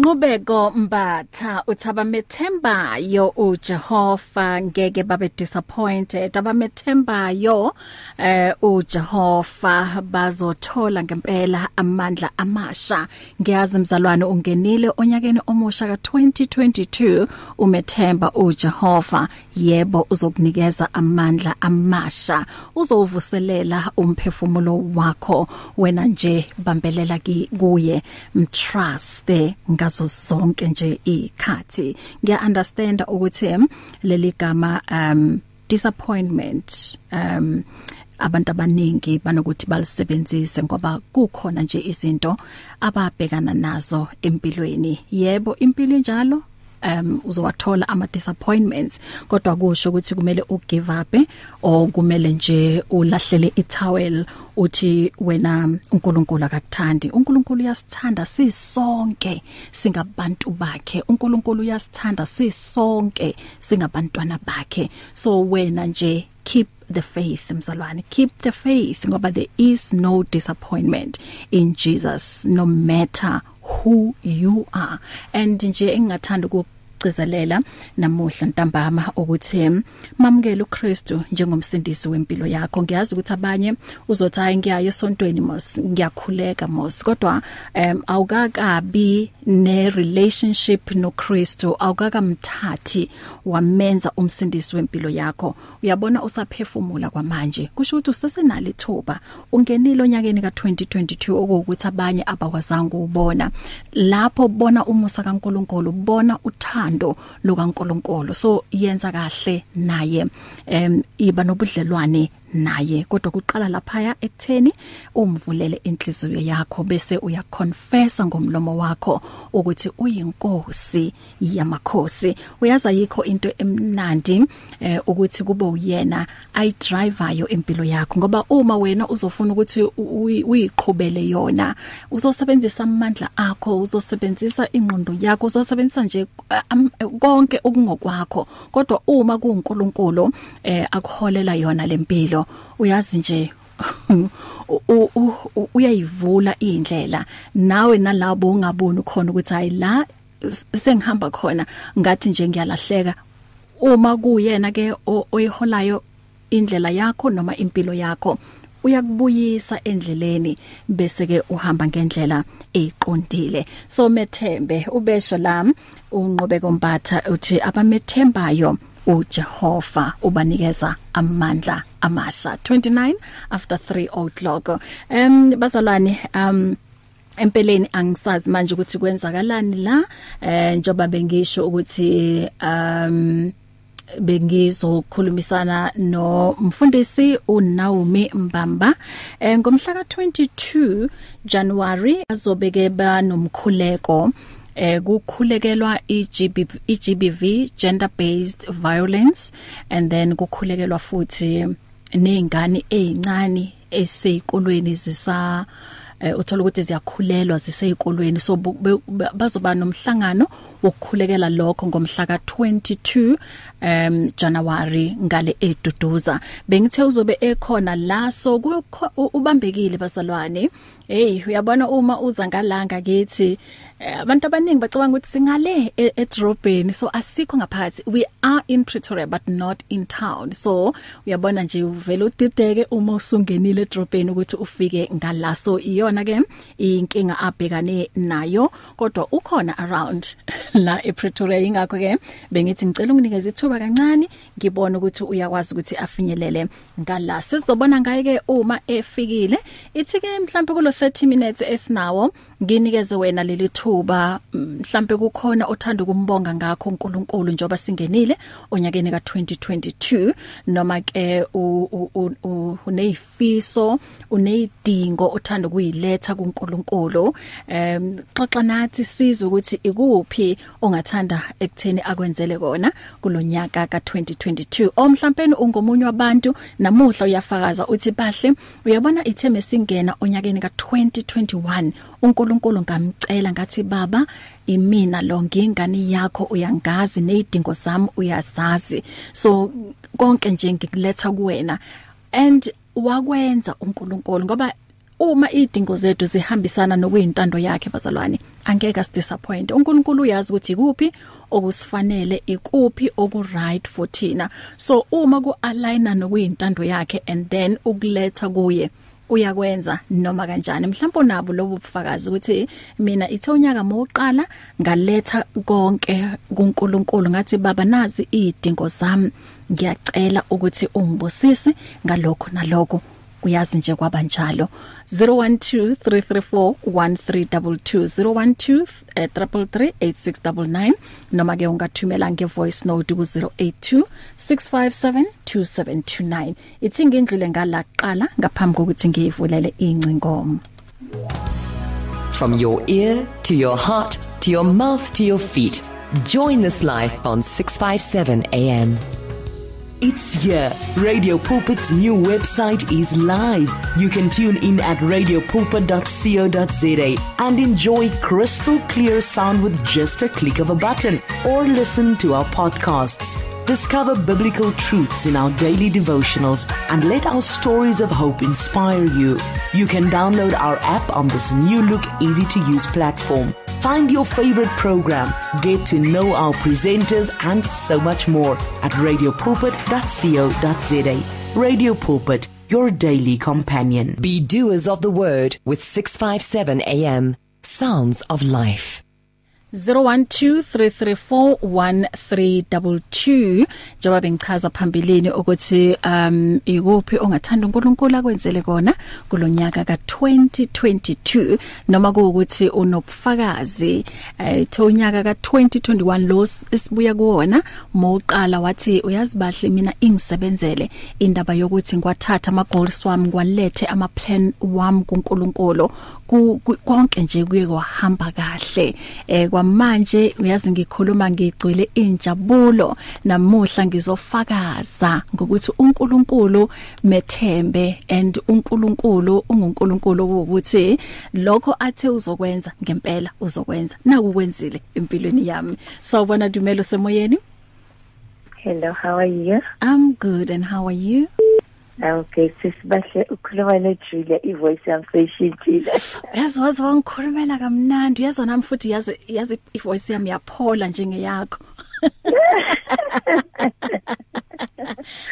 Nqubeko mbatha uthaba methembayo uJehova. Ngeke babe disappointed. Abamethembayo eh uJehova. Bazothola ngempela amandla amasha. Ngiyazi mzalwane ungenile onyakeni omusha ka2022 umethemba uJehova. Yebo uzokunikeza amandla amasha. Uzovuselela umphefumulo wakho. Wena nje bambelela kuye. Mtruste ngazo zonke nje ikhathi ngiya understand ukuthi leli gama um disappointment um abantu abaningi banokuthi balisebenzise ngoba kukhona nje izinto ababhekana nazo empilweni. Yebo impilo njalo um uzowathola ama disappointments kodwa kusho ukuthi kumele ugive up or kumele nje ulahlele itowel uthi wena uNkulunkulu akakuthandi. uNkulunkulu uyasithanda sisonke singabantu bakhe. uNkulunkulu uyasithanda sisonke singabantwana bakhe. So wena nje keep the faith mzalwane. Keep the faith ngoba there is no disappointment in Jesus no matter who you are. And nje engingathanda ukugcizelela namuhla ntambama ukuthi mamukele uKristu njengomsindisi wempilo yakho. Ngiyazi ukuthi abanye uzothi hayi ngiyaye esontweni mos ngiyakhuleka mos. Kodwa um awukakabi ne relationship noKristu awukakamthathi wamenza umsindisi wempilo yakho. Uyabona usaphefumula kwamanje. Kusho ukuthi usesenalo ithuba. Ungenile onyakeni ka2022 okuwukuthi abanye abakwazanga ubona lapho bona umusa kaNkuluNkulu bona uthando lukaNkuluNkulu. So yenza kahle naye. Em iba nobudlelwane naye kodwa kuqala lapha ekutheni umvulele inhliziyo yakho bese uyaconfessa ngomlomo wakho ukuthi uyinkosi yamakhosi. Uyaza yikho into emnandi eh, ukuthi kube uyena ayidrivayo impilo yakho ngoba uma wena uzofuna ukuthi uyiqhubele yona uzosebenzisa amandla akho uzosebenzisa ingqondo yakho uzosebenzisa nje um, konke okungokwakho. Kodwa uma kuuNkulunkulu eh, akuholela yona lempilo uyazi nje uyayivula indlela nawe nalabo ungaboni khona ukuthi hayi la sengihamba khona ngathi nje ngiyalahleka. Uma kuyena ke oyiholayo indlela yakho noma impilo yakho uyakubuyisa endleleni bese ke uhamba ngendlela eqondile. So methembe ubesho lami unqobeko mbatha uthi abamethembayo uJehova ubanikeza amandla amasha. 29 after 3 o'clock. Um bazalwane um empeleni angisazi manje ukuthi kwenzakalani la eh njoba bengisho ukuthi um bengizokhulumisana no mfundisi uNaomi Mbamba. Eh ngomhla ka22 January azobeke ba nomkhuleko. Eh kukhulekelwa iGBV iGBV gender based violence and then kukhulekelwa futhi nezingane ezincane eseyikolweni zisa eh uthola ukuthi ziyakhulelwa ziseyikolweni so bazoba nomhlangano wokukhulekela lokho ngomhla ka22 um January ngale eduduza. Bengithe uzobe ekhona la so ubambekile bazalwane. Hey uyabona uma uza ngalanga kithi abantu abaningi bacabanga ukuthi singale edrobheni. So asikho ngaphakathi. We are in Pretoria but not in town. So uyabona nje uvela udideke uma usungenile edrobheni ukuthi ufike ngala. So iyona ke inkinga abhekane nayo. Kodwa ukhona around la ePretoria. Ingakho ke bengithi ngicela unginikeze ithuba kancane ngibone ukuthi uyakwazi ukuthi afinyelele ngala. Sizobona ngaye ke uma efikile. Ithi ke mhlawumbe kulo 30 minutes esinawo nginikeze wena leli thuba. Mhlambe kukhona othanda ukumbonga ngakho uNkulunkulu njoba singenile onyakeni ka2022 noma ke uneyifiso uneyidingo othanda kuyiletha kuNkulunkulu. Em xoxa nathi siza ukuthi ikuphi ongathanda ekutheni akwenzele kona kulonyaka ka2022 omhlampeni ungomunye wabantu namuhla uyafakaza uthi bahle uyabona itheme singena onyakeni ka2021 uNkulunkulu ngamcela ngathi baba imina lo ngingane yakho uyangazi nezidingo zami uyazazi. So konke nje ngikuletha kuwena. And wakwenza uNkulunkulu ngoba uma idingo zethu zihambisana nokuyintando yakhe bazalwane angeke sidisappoint uNkulunkulu uyazi ukuthi ikuphi okusifanele ikuphi oku right for thina. So uma ku aligna nokuyintando yakhe and then ukuletha kuye uyakwenza noma kanjani. Mhlawumbe nabo lobo bufakazi ukuthi mina ithe unyaka moqala ngaletha konke kuNkulunkulu ngathi baba nazi idingo zami. Ngiyacela ukuthi ungibusise ngalokho nalokho. Uyazi nje kwabanjalo 0123341322 012 noma ke ungathumela ngevoice note ku 0826572729 ithi ngindlule ngalaqala ngaphambi kokuthi ngiyivulele ingcingomo From your ear to your heart to your mouth to your feet. Join this life on 657 AM. It's here. Radio Pulpit's new website is live. You can tune in at radiopulpit.co.za and enjoy crystal clear sound with just a click of a button or listen to our podcasts. Discover biblical truths in our daily devotionals and let our stories of hope inspire you. You can download our app on this new look, easy to use platform. Find your favorite program, get to know our presenters, and so much more at radiopulpit.co.za. Radio Pulpit, your daily companion. Be doers of the word with 657 AM. Sounds of life. 0123341322. Njengoba bengichaza phambilini ukuthi um ikuphi ongathanda uNkulunkulu akwenzele kona kulonyaka ka2022 noma kuukuthi unobufakazi eh thonyaka ka2021 lo esibuya kuwona moqala wathi uyazibahle mina ingisebenzele indaba yokuthi ngiwathatha ama goals wami ngwalethe ama plan wami kuNkulunkulu konke nje kuye kwahamba kahle eh kwamanje uyazi ngikhuluma ngigcwele injabulo namuhla ngizofakaza ngokuthi uNkulunkulu methembe and uNkulunkulu unguNkulunkulu ukuthi lokho athe uzokwenza ngempela uzokwenza nakukwenzile empilweni yami sawubona Dumelo semoyeni Hello, how are you? I'm good and how are you? Okay, sisibahle ukhuluma noJulia ivoice yami seyishintshile. Yazi wazi wangikhulumela kamnandi yazi nami futhi yazi yazi ivoice yami yaphola njengeyakho.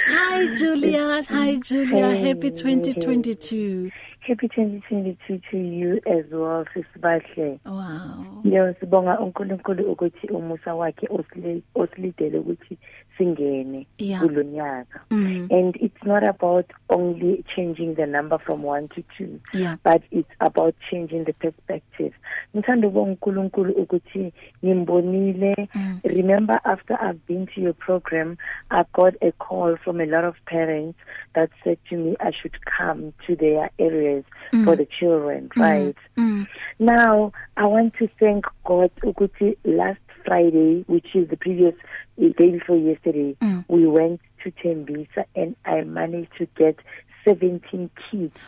Hi Julia, hi Julia, Hey. happy 2022. Happy 2022 to you as well sisibahle. Wow. Yo sibonga uNkulunkulu ukuthi umusa wakhe osile osilidele ukuthi singene kulonyaka. Mm. And it's not about only changing the number from 1 to 2. Yeah. but it's about changing the perspective ngithanda ukubonga uNkulunkulu ukuthi ngimbonile Mm. remember after I've been to your program I got a call from a lot of parents that said to me I should come to their areas mm. for the children right Mm. now I want to thank God ukuthi last Friday which is the previous the day before yesterday Mm. we went to Tembisa and I managed to get 17 kids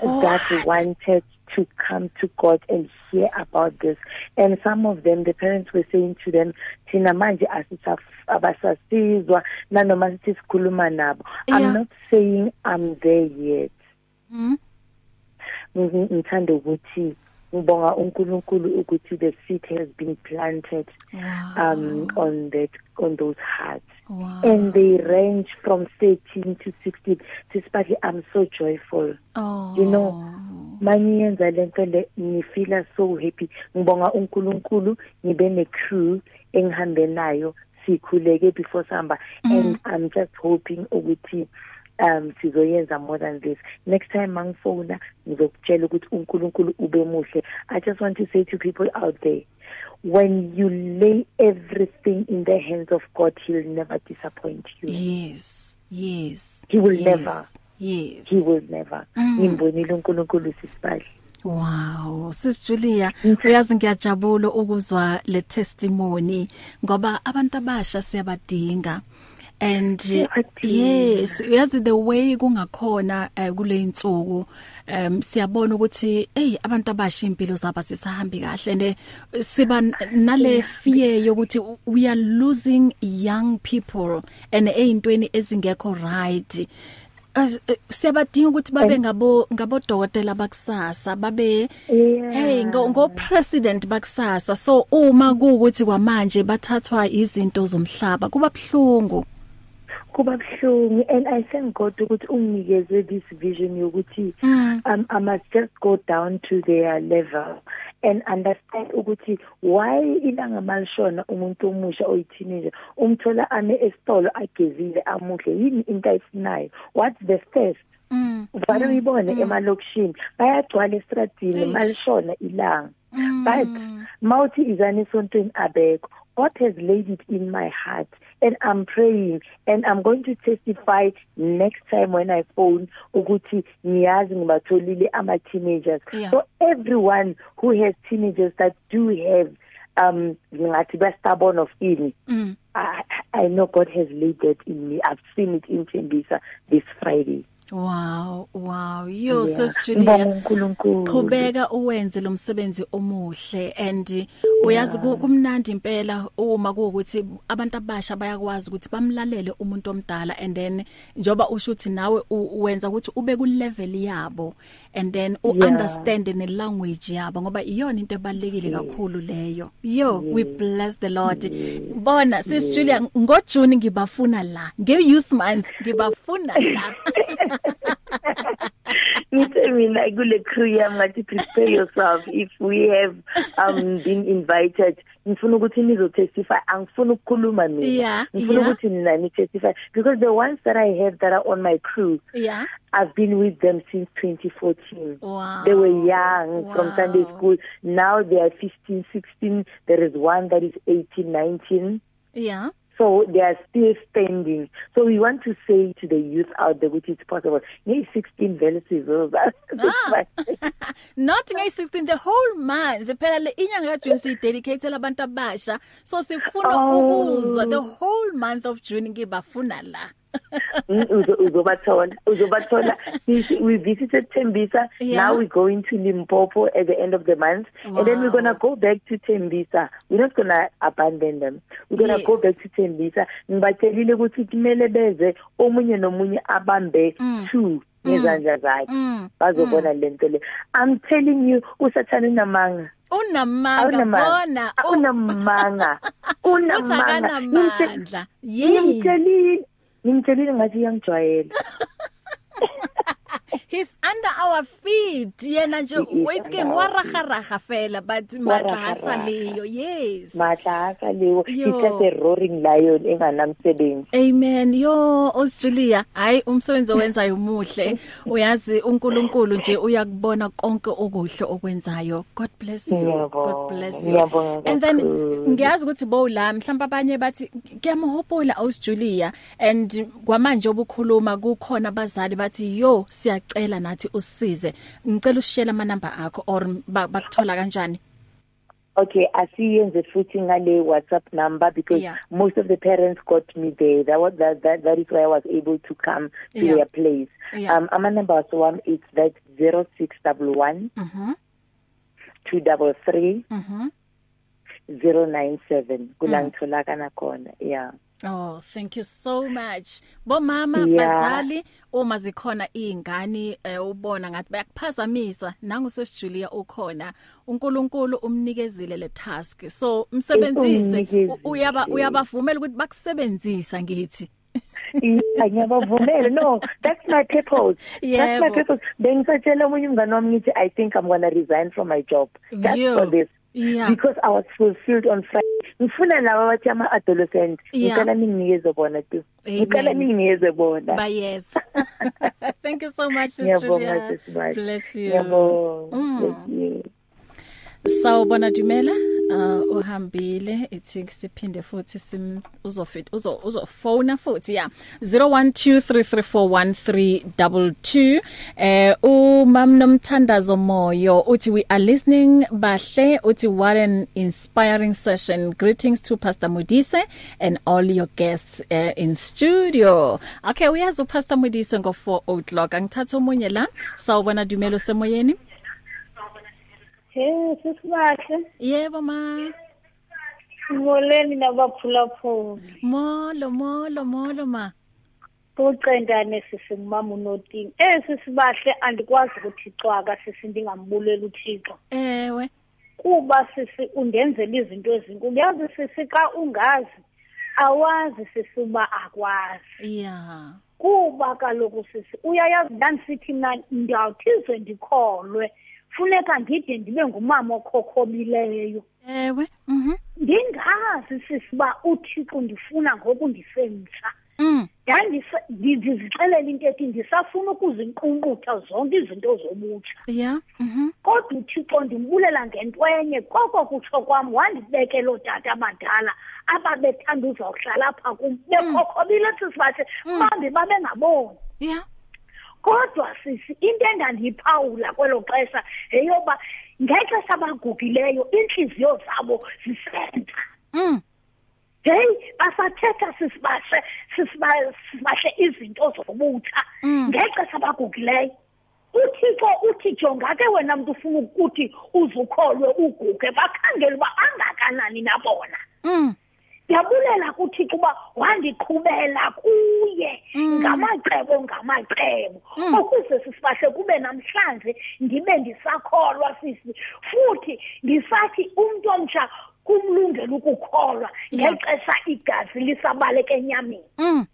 that wanted to come to God and hear about this and some of them the parents were saying to them thina manje asisabasasizwa nanoma sithi sikhuluma nabo. I'm not saying I'm there yet Mm. Ngi- ngithanda ukuthi ngibonga uNkulunkulu ukuthi the seed has been planted Wow. um on that on those hearts. Wow. and they range from 13 to 16 sisiphathi I'm so joyful. Oh. you know manyenza lento le ngifila so happy. Ngibonga uNkulunkulu ngibe ne crew engihambe nayo sikhuleke before samba and I'm just hoping ukuthi um sizoyenza more than this next time mangifona ngizokutshela ukuthi uNkulunkulu ube muhle i just want to say to people out there when you lay everything in the hands of God he'll never disappoint you Yes. Yes. He will yes. never. Yes. he will never ngimbonile uNkulunkulu sisibahle Wow, Sis Julia, uyazi ngiyajabula ukuzwa le testimony ngoba abantu abasha siyabadinga. And Siyabadinga. yes, uyazi the way kungakhona uh, kule insuku um siyabona ukuthi hey abantu abasha impilo zabo sisahambi kahle. And eh, siba n- nale fear yokuthi we are losing young people and eyintweni ezingekho right. As- eh, siyabadinga ukuthi babe ngabo ngabodokotela bakusasa babe Yeah. hey ngo ngo president bakusasa. So uma kuukuthi kwamanje bathathwa izinto zomhlaba kuba bhlungu kuba buhlungu. And i thank god ukuthi unginikeze this vision yokuthi Mm. um, i must just go down to their level and understand ukuthi why ilanga malishona umuntu omusha oyiteenager umthola ame esitolo agezile amuhle. Yini into ayifinayo what's the first? Mm. vale uyibone emalokishini. Bayagcwala estradini malishona ilanga. Mm. but mawuthi izani esontweni abekho. God has laid it in my heart and I'm praying and I'm going to testify next time when I phone ukuthi ngiyazi ngibatholile ama teenagers Yeah. so everyone who has teenagers that do have um ngathi ba stubborn of ini Mm. I I know God has laid that in me I've seen it in Tembisa this Friday Wow, wow. Yo Yeah. sis Ngibonga Julia. uNkulunkulu. Qhubeka uwenze lo msebenzi omuhle and uyazi ku- kumnandi impela uma kuukuthi abantu abasha bayakwazi ukuthi bamlalele umuntu omdala and then njoba usho ukuthi nawe u- wenza ukuthi ube ku level yabo and then u understand ne language yabo ngoba iyona into ebalekile kakhulu leyo. Yo, we bless the Lord. Bona sis Julia ngo June ngibafuna la. Nge youth month ngibafuna la. Ngithe mina kule crew yami ngathi prepare yourself if we have um been invited ngifuna ukuthi nizo testify angifuna ukukhuluma mina ngifuna ukuthi nina ni testify because the ones that I have that are on my crew Yeah. I've been with them since 2014 Wow. they were young wow. from. Sunday school now they are 15 16 there is one that is 18 19 Yeah. So they are still standing. So we want to say to the youth out there which is possible ngay 16 vele sizoza. Not ngay 16 the whole month. Phela le inyanga kaJune si dedicate labantu abasha. So sifuna Oh. ukuzwa the whole month of June ngibafuna la. Uzobathola uzobathola. We- we visited Tembisa Yeah. now we're going to Limpopo at the end of the month. And then we're Wow. going to go back to Tembisa we're not going to abandon them. We're going to Yes. go back to Tembisa ngibatshelile ukuthi kumele beze omunye nomunye abambe two ngezandla zakhe. Mm. bazobona lento le i'm telling you usathana unamanga. Unamanga bona. U- unamanga futhi unamanga. akanamandla. Yes ngimtshelile ngathi iyangijwayela he's under our feet. Yena nje He is wait under our waraga raga fela but matla Waraga-raga. hasaleyo yes. Mahlahla lewo Yo. it's just a roaring lion enganamsebenzi. Amen. Yo Australia hayi umsebenzi owenzayo umuhle uyazi uNkulunkulu nje uyakubona konke okuhle okwenzayo. God bless you. Ngiyabonga, God bless you. ngiyabonga and then kakhulu. ngiyazi ukuthi bo la mhlawumbe abanye bathi ngiyamhopola Australia. And kwamanje obukhuluma kukhona abazali bathi yo siyacela nathi usisize ngicela usishela ama number akho or ba- bakuthola kanjani? Okay asiyenze futhi ngale whatsapp number because Yeah. most of the parents got me there. That was that that, that is why i was able to come to Yeah. their place. Yeah. um ama numbers one it's that 0611 mhm 233 mhm 097 kulangitholakala khona yeah. Oh, thank you so much. Bomama Yeah. bazali uma zikhona izingane eh, ubona ngathi bayakuphazamisa nangu sesijulia ukhona. uNkulunkulu umnikezile le task. So msebenzise Umnikezile. u- uyaba uyabavumela ukuthi bakusebenzisa ngithi. Yeah, ngiyabavumela no that's my purpose that's my Yebo. purpose bengisatshela omunye umngane wami ngithi i think i'm going to resign from my job just Yo. for this Yeah. because i was fulfilled on friday ngifuna laba bathi ama adolescent Yeah. ngicela ninginikeze bona tu Amen. ngicela ninginikeze bona Ba yes. Thank you so much Sister ngiyabonga Julia. sisibali Bless you. ngiyabonga Mm. bless you Sawubona Dumela. Uh uhambile ithi siphinde futhi sim uzofit uzo uzofona futhi ya. 0123341322 eh umam nomthandazo moyo uthi we are listening bahle uthi what an inspiring session. Greetings to Pastor Modise and all your guests uh, in studio. Okay uyazi uPastor Modise ngo 4 o'clock. Angithatha umunye la? Sawubona Dumelo semoyeni Hey, sisibahle. Yebo ma. Ngoleni nabaphulaphula. Molo molo molo ma. Kucendane sisi ngumama uNotini. Eh sisibahle andikwazi ukuthi cwaka sisi ndingambulela uThixo. ewe Kuba sisi undenzela izinto ezinkulu. Yazi sisi xa ungazi awazi sisi uba akwazi. ya Kuba kaloku sisi uyayazi ndandisithi mna ndiyawuthizwe ndikholwe. Funeka ndide ndibe ngumama okhokhobileyo. ewe mhm. Ndingazi sisi uba uThixo ndifuna ngoku ndisemtsha. mm. Ndandise ndizixelela into ethi ndisafuna ukuzinqunqutha zonke izinto zobutsha. Ya mhm. Kodwa uthixo ndimbulela ngento enye koko kutsho kwam wandibekela ootata abadala ababethanda uzawuhlala apha kum. Bekhokhobile sisibahle bambi babengaboni ya. Kodwa sisi into endandiyiphawula kwelo xesha yeyoba ngexesha abagugileyo iintliziyo zabo zisenza. Mm. Heyi basathetha sisibahle sisiba- sisibahle izinto zobutsha Mm. ngexesha abagugileyo uthixo uthi jonga ke wena mntu ufuna ukuthi uzukholwe uguge bakhangela uba angakanani nabona mm. Ndiyabulela kuthixo uba wandiqhubela kuye Mm. ngamacebo ngamacebo Mm. ukuze sisibahle kube namhlanje ndibe ndisakholwa sisi futhi ndisathi umntu omtsha kumlungela ukukholwa ngexesha igazi lisabaleka enyameni. Mm.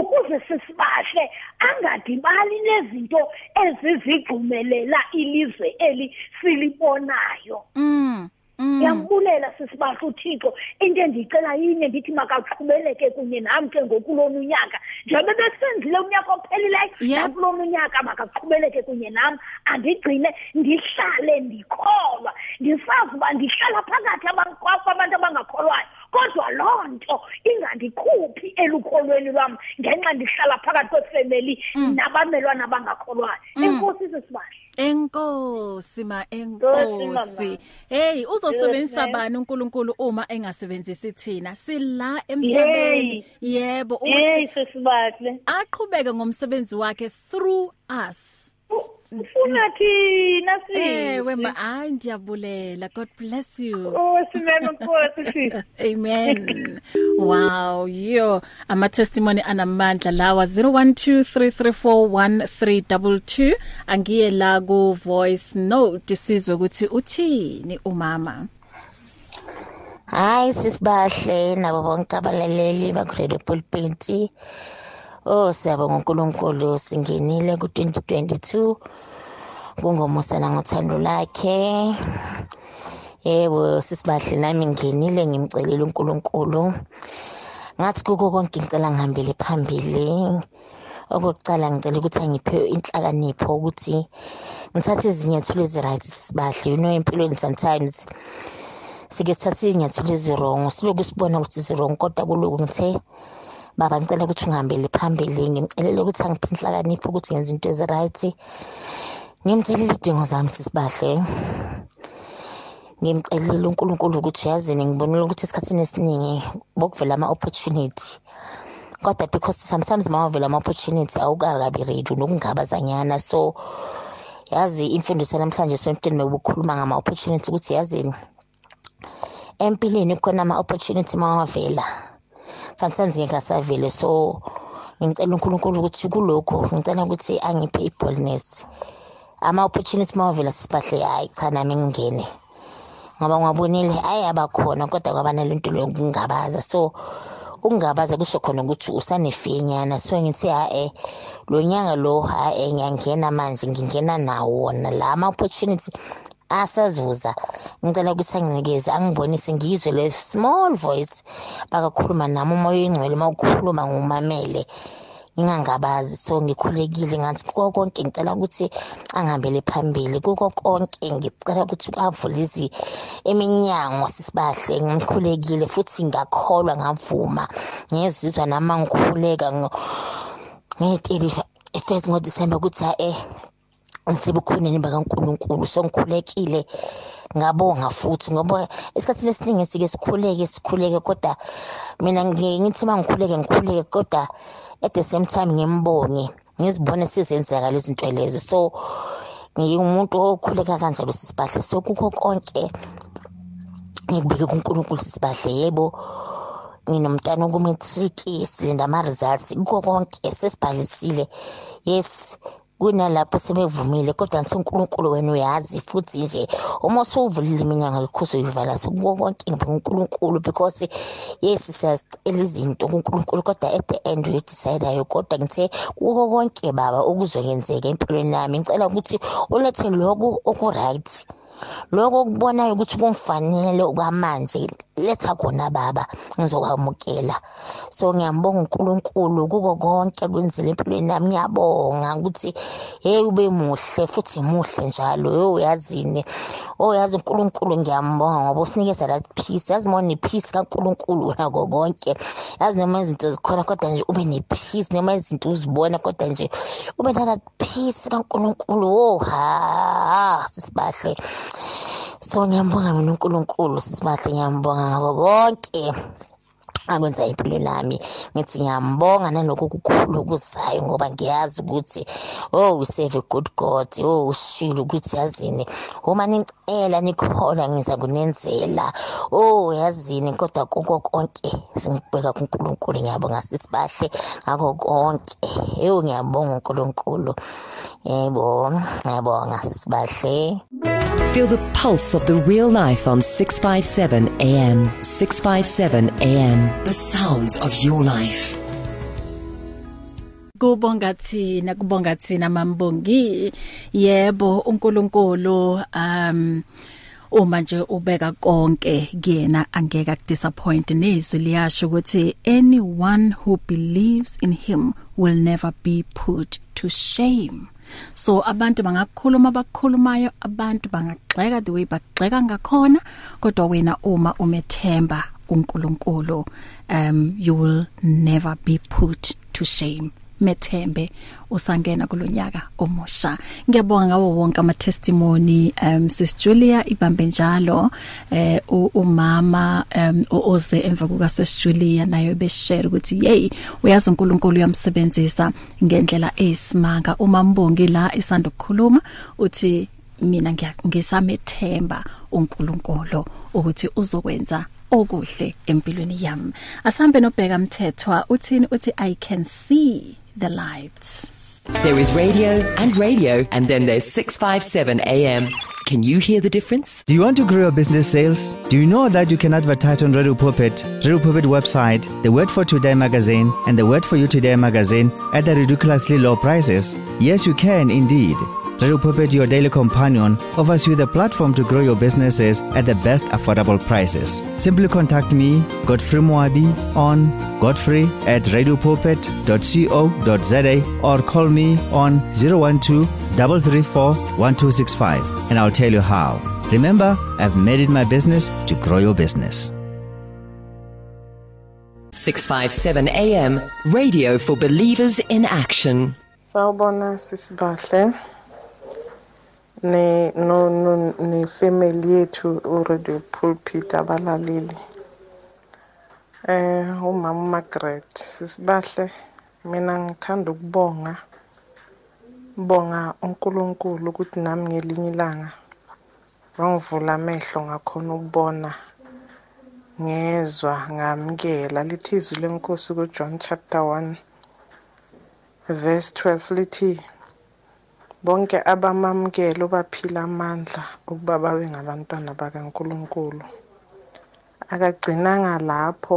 Ukuze sisibahle angadibali nezinto ezizigqumelela ilizwe eli silibonayo. Mm. Ndiyambulela sisibahle uthixo. Into endiyicela yinye ndithi makaqhubeleke kunye nam ke ngokulona unyaka njengoba besenzile unyaka ophelileyo Yeah. nakulona unyaka makaqhubeleke kunye nam. Andigcine ndihlale ndikholwa. Ndisazi uba ndihlala phakathi aban- kwabantu abangakholwayo. Kodwa loo nto ingandikhuphi elukholweni lwam ngenxa ndihlala phakathi kwefemeli Mm. nabamelwane abangakholwayo Mm. enkosi sisibahle enkosi ma Nkosi, enkosi mama. hey uzosebenzisa Yes, ma'am. bani uNkulunkulu uma engasebenzisi thina sila emhlabeni yebo yeyi ukuthi sesibahle aqhubeke ngomsebenzi wakhe through us ufuna thina sisi ewe ma hayi ndiyabulela god bless you Oh simeme nkosi sisi. Amen. Wow, yo ama testimony anamandla lawa 0123341322 angiye la ku voice note sizwe ukuthi uthini umama. Hayi sisibahle nabo bonke abalaleli bakuredo pulpit. Oh siyabonga uNkulunkulu singenile ku2022 kungomusa nangothando lakhe. Yebo sisibahle nami ngingenile ngimcelela uNkulunkulu. Ngathi kuko konke ngicela ngihambele phambili. Okokucala ngicela ukuthi angiphe inhlakanipho ukuthi ngithathe izinyathelo eziright sisibahle you know empilweni sometimes sike sithathe iy'nyathelo ezirong siloku sibona ukuthi zirong kodwa kuloku ngithe baba ngicela ukuthi ungihambele phambili. Ngimcelele ukuthi angiphe inhlakanipho ukuthi ngenze into ezi-right. Ngimtshelile iy'dingo zami sisibahle. Ngimcelile unkulunkulu ukuthi uyazini ngibonile ukuthi esikhathini esiningi bokuvela ama-opportunity. Kodwa because sometimes ma wavela ama-opportunity awukakabi ready nokungabazanyana. So yazi imfundiso namhlanje sontweni mekukhuluma ngama-opportunity ukuthi yazini empilweni kukhona ama-opportunity mawavela sometimes ngeke asavele so ngicela unkulunkulu ukuthi kulokhu ngicela ukuthi angiphe i-boldness. Ama-opportunity mawavela sisibahle hayi cha nami ngingene. Ngoba ngwabonile ayi abakhona kodwa kwaba nalento lokungabaza so ukungabaza kusho khona ukuthi usanefinyana so ngithi ha-e lo nyaka lo ha-e ngiyangena manje ngingena nawo wona. La ama-opportunity asazuza. Ngicela ukuthi anginikeze angibonise ngizwe le small voice bakakhuluma nami umoya oyingcwele uma ukhuluma ngumamele. Ngingangabazi so ngikhulekile ngathi kuko konke ngicela ukuthi angihambele phambili. Kuko konke ngicela ukuthi avule eminyango sisibahle ngikhulekile futhi ngakholwa ngavuma. Ngezizwa nami ngikhuleka ngey'teli first ngodisemba ukuthi ha-e ngisebukhoneni bakankulunkulu so ngikhulekile ngabonga futhi ngoba esikhathini esiningi sike sikhuleke sikhuleke kodwa mina ngithi uma ngikhuleke ngikhuleke kodwa at the same time ngimbonge ngizibone sizenzeka lezi zinto lezo. So ngiwumuntu okhuleka kanjalo sisibahle so kukho konke ngikubeke kuNkulunkulu sisibahle yebo. Nginomntana ku-matric silinda ama-results kukho konke sesibhalisile. Yes kunalapho sebevumile kodwa ngithi uNkulunkulu wena uyazi futhi nje uma usuvulile iminyango yekhuso uyivala sekuko konke ngoNkulunkulu because yes siyazicela izinto kuNkulunkulu kodwa at the end uyidecidayo kodwa ngithe kuko konke baba okuzokwenzeka empilweni yami ngicela ukuthi ulethe lokhu oku-right lokho okubonayo ukuthi kungifanele okwamanje. Letha khona baba. Ngizokwamukela. So ngiyambonga uNkulunkulu. Kuko konke kwenzile empilweni yami. Ngiyabonga ukuthi hey ube muhle futhi muhle njalo. Hey uyazini? Oh yazi uNkulunkulu ngiyambonga ngoba usinikeza that peace. Yazi mona peace kaNkulunkulu wena konke. Yazi noma izinto zikhona kodwa nje ube ne peace noma izinto uzibona kodwa nje ube na that peace kaNkulunkulu. Oh ha sisibahle. So ngiyambonga mina uNkulunkulu sibahle ngiyambonga ngako konke. Akwenza impilo lami? Ngithi ngiyambonga nalokho kukhulu okuzayo ngoba ngiyazi ukuthi oh we serve a good god. Oh ushilo ukuthi yazini uma nicela nikholwa ngiza kunenzela. Oh yazini kodwa koko konke singibheka kuNkulunkulu. Ngiyabonga sisibahle ngako konke. Hey ngiyabonga uNkulunkulu. Yebo ngiyabonga sisibahle Feel the pulse of the real life on 657 AM. 657 AM. The sounds of your life. kubonga thina kubonga thina mambongi. Yebo uNkulunkulu um uma nje ubeka konke kuyena angeke akudisappoint. Nezwi liyasho ukuthi anyone who believes in him will never be put to shame. So abantu bangakukhuluma abakukhulumayo abantu bangagxeka the way bagxeka ngakhona kodwa wena uma umethemba uNkulunkulu um you will never be put to shame. Methembe usangena kulonyaka omusha. Ngiyabonga ngawo wonke ama testimony um sis Julia ibambe njalo eh umama um oze emva kuka sis Julia nayo beshare ukuthi hey uyazi uNkulunkulu uyamsebenzisa ngendlela eyisimanga. Uma mbongi la isanda ukukhuluma uthi mina ngisamethemba uNkulunkulu ukuthi uzokwenza okuhle empilweni yami asambe nobheka mthethwa uthini uthi i can see the light There is radio and radio and then there's 657 AM. Can you hear the difference? Do you want to grow your business sales? Do you know that you can advertise on Radio Pulpit, Radio Pulpit website, the Word for Today magazine, and the Word for You Today magazine at the ridiculously low prices? Yes, you can indeed. Radio Pulpit, your daily companion, offers you the platform to grow your businesses at the best affordable prices. Simply contact me, Godfrey Moabi, on godfrey at radiopulpit.co.za or call me on 012 334 1265 and I'll tell you how. Remember, I've made it my business to grow your business. 657 AM. Radio for believers in action. Sawubona sisibahle. Ne no no ne family yethu uRadio Pulpit abalaleli eh umama Margaret sisibahle. Mina ngithanda ukubonga bonga uNkulunkulu ukuthi nami ngelinye ilanga wangivula amehlo ngakhona ukubona ngezwa ngamkela lithi izwi lenkosi kuJohn chapter 1 verse 12 lithi bonke abamamkela baphila amandla ukuba babe ngabantwana bakaNkuluNkulu. Akagcinanga lapho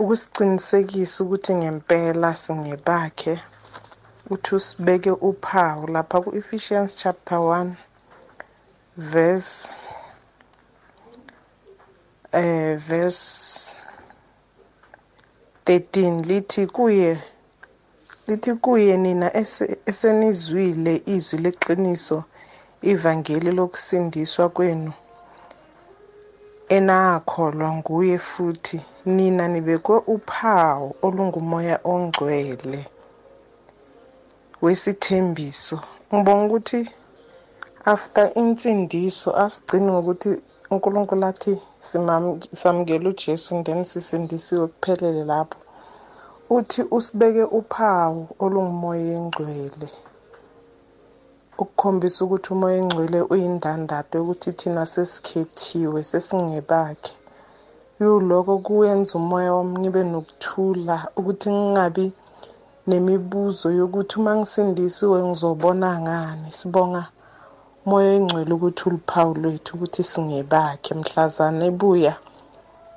ukusiqinisekisa ukuthi ngempela singebakhe uthi usibeke uphawu lapha ku-Ephesians chapter 1 verse eh verse 13 lithi kuye lithi kuye nina esenizwile izwi leqiniso ivangeli lokusindiswa kwenu. Enakholwa nguye futhi nina nibekwe uphawu olungumoya ongcwele wesithembiso. Ngibonga ukuthi after insindiso asigcini ngokuthi uNkulunkulu athi samukela uJesu then sisindisiwe kuphelele lapho. Uthi usibeke uphawu olungumoya engcwele. Ukukhombisa ukuthi umoya engcwele uyindandatho yokuthi thina sesikhethiwe sesingebakhe. Kuyiloko kuyenza umoya wami ngibe nokuthula ukuthi ngingabi nemibuzo yokuthi uma ngisindisiwe ngizobona ngani. Sibonga moya engcwele ukuthi uluphawu lwethu ukuthi singebakhe. Mhlazana ebuya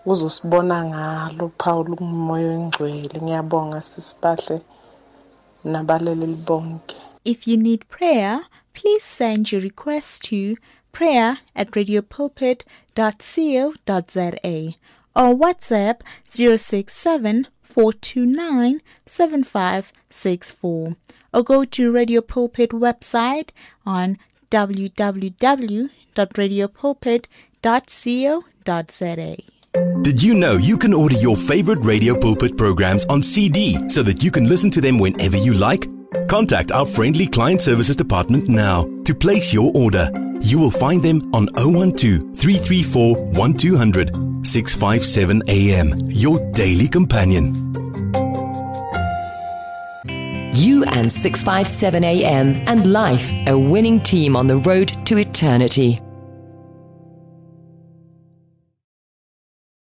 uzosibona ngalo uphawu lukumoya engcwele ngiyabonga sisibahle nabaleleli bonke if you need prayer please send your request to prayer at radiopulpit.co.za or WhatsApp 067 429 7564 or go to Radio Pulpit website on www.radiopulpit.co.za. Did you know you can order your favorite Radio Pulpit programs on CD so that you can listen to them whenever you like? Contact our friendly client services department now to place your order. You will find them on 012 334 1200 657 AM, your daily companion. You and 657 AM and life, a winning team on the road to eternity.